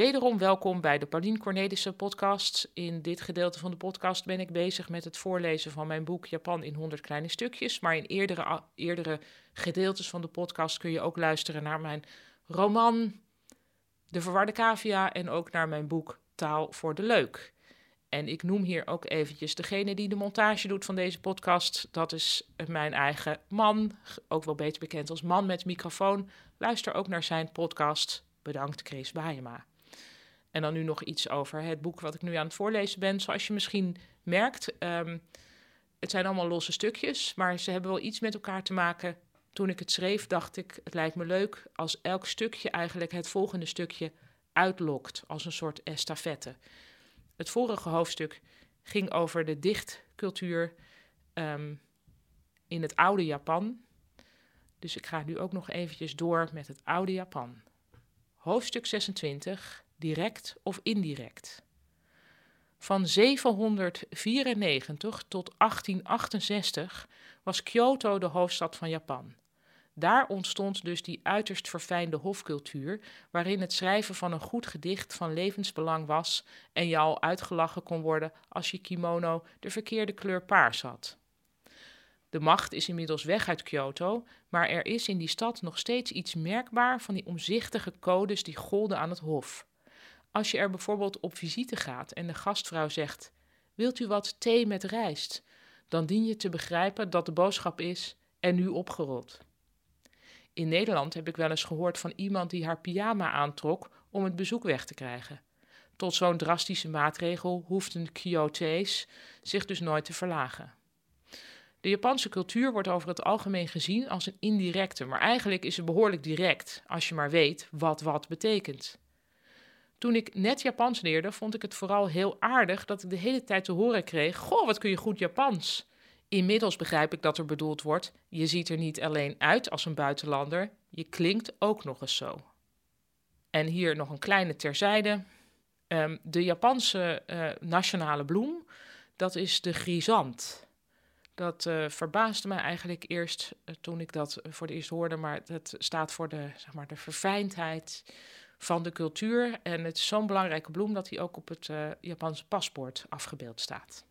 Wederom welkom bij de Paulien Cornelissen podcast. In dit gedeelte van de podcast ben ik bezig met het voorlezen van mijn boek Japan in 100 kleine stukjes. Maar in eerdere, eerdere gedeeltes van de podcast kun je ook luisteren naar mijn roman De Verwarde Cavia en ook naar mijn boek Taal voor de Leuk. En ik noem hier ook eventjes degene die de montage doet van deze podcast. Dat is mijn eigen man, ook wel beter bekend als man met microfoon. Luister ook naar zijn podcast. Bedankt Chris Baayema. En dan nu nog iets over het boek wat ik nu aan het voorlezen ben. Zoals je misschien merkt, um, het zijn allemaal losse stukjes, maar ze hebben wel iets met elkaar te maken. Toen ik het schreef, dacht ik, het lijkt me leuk als elk stukje eigenlijk het volgende stukje uitlokt, als een soort estafette. Het vorige hoofdstuk ging over de dichtcultuur um, in het oude Japan. Dus ik ga nu ook nog eventjes door met het oude Japan. Hoofdstuk 26, direct of indirect. Van 794 tot 1868 was Kyoto de hoofdstad van Japan. Daar ontstond dus die uiterst verfijnde hofcultuur, waarin het schrijven van een goed gedicht van levensbelang was en je al uitgelachen kon worden als je kimono de verkeerde kleur paars had. De macht is inmiddels weg uit Kyoto, maar er is in die stad nog steeds iets merkbaar van die omzichtige codes die golden aan het hof. Als je er bijvoorbeeld op visite gaat en de gastvrouw zegt: Wilt u wat thee met rijst? Dan dien je te begrijpen dat de boodschap is: en nu opgerold. In Nederland heb ik wel eens gehoord van iemand die haar pyjama aantrok om het bezoek weg te krijgen. Tot zo'n drastische maatregel hoefden Kyoto's zich dus nooit te verlagen. De Japanse cultuur wordt over het algemeen gezien als een indirecte, maar eigenlijk is het behoorlijk direct, als je maar weet wat wat betekent. Toen ik net Japans leerde, vond ik het vooral heel aardig dat ik de hele tijd te horen kreeg: Goh, wat kun je goed Japans? Inmiddels begrijp ik dat er bedoeld wordt: je ziet er niet alleen uit als een buitenlander, je klinkt ook nog eens zo. En hier nog een kleine terzijde. Um, de Japanse uh, nationale bloem, dat is de grisant. Dat uh, verbaasde mij eigenlijk eerst uh, toen ik dat voor het eerst hoorde, maar het staat voor de, zeg maar, de verfijndheid van de cultuur. En het is zo'n belangrijke bloem dat hij ook op het Japanse paspoort afgebeeld staat.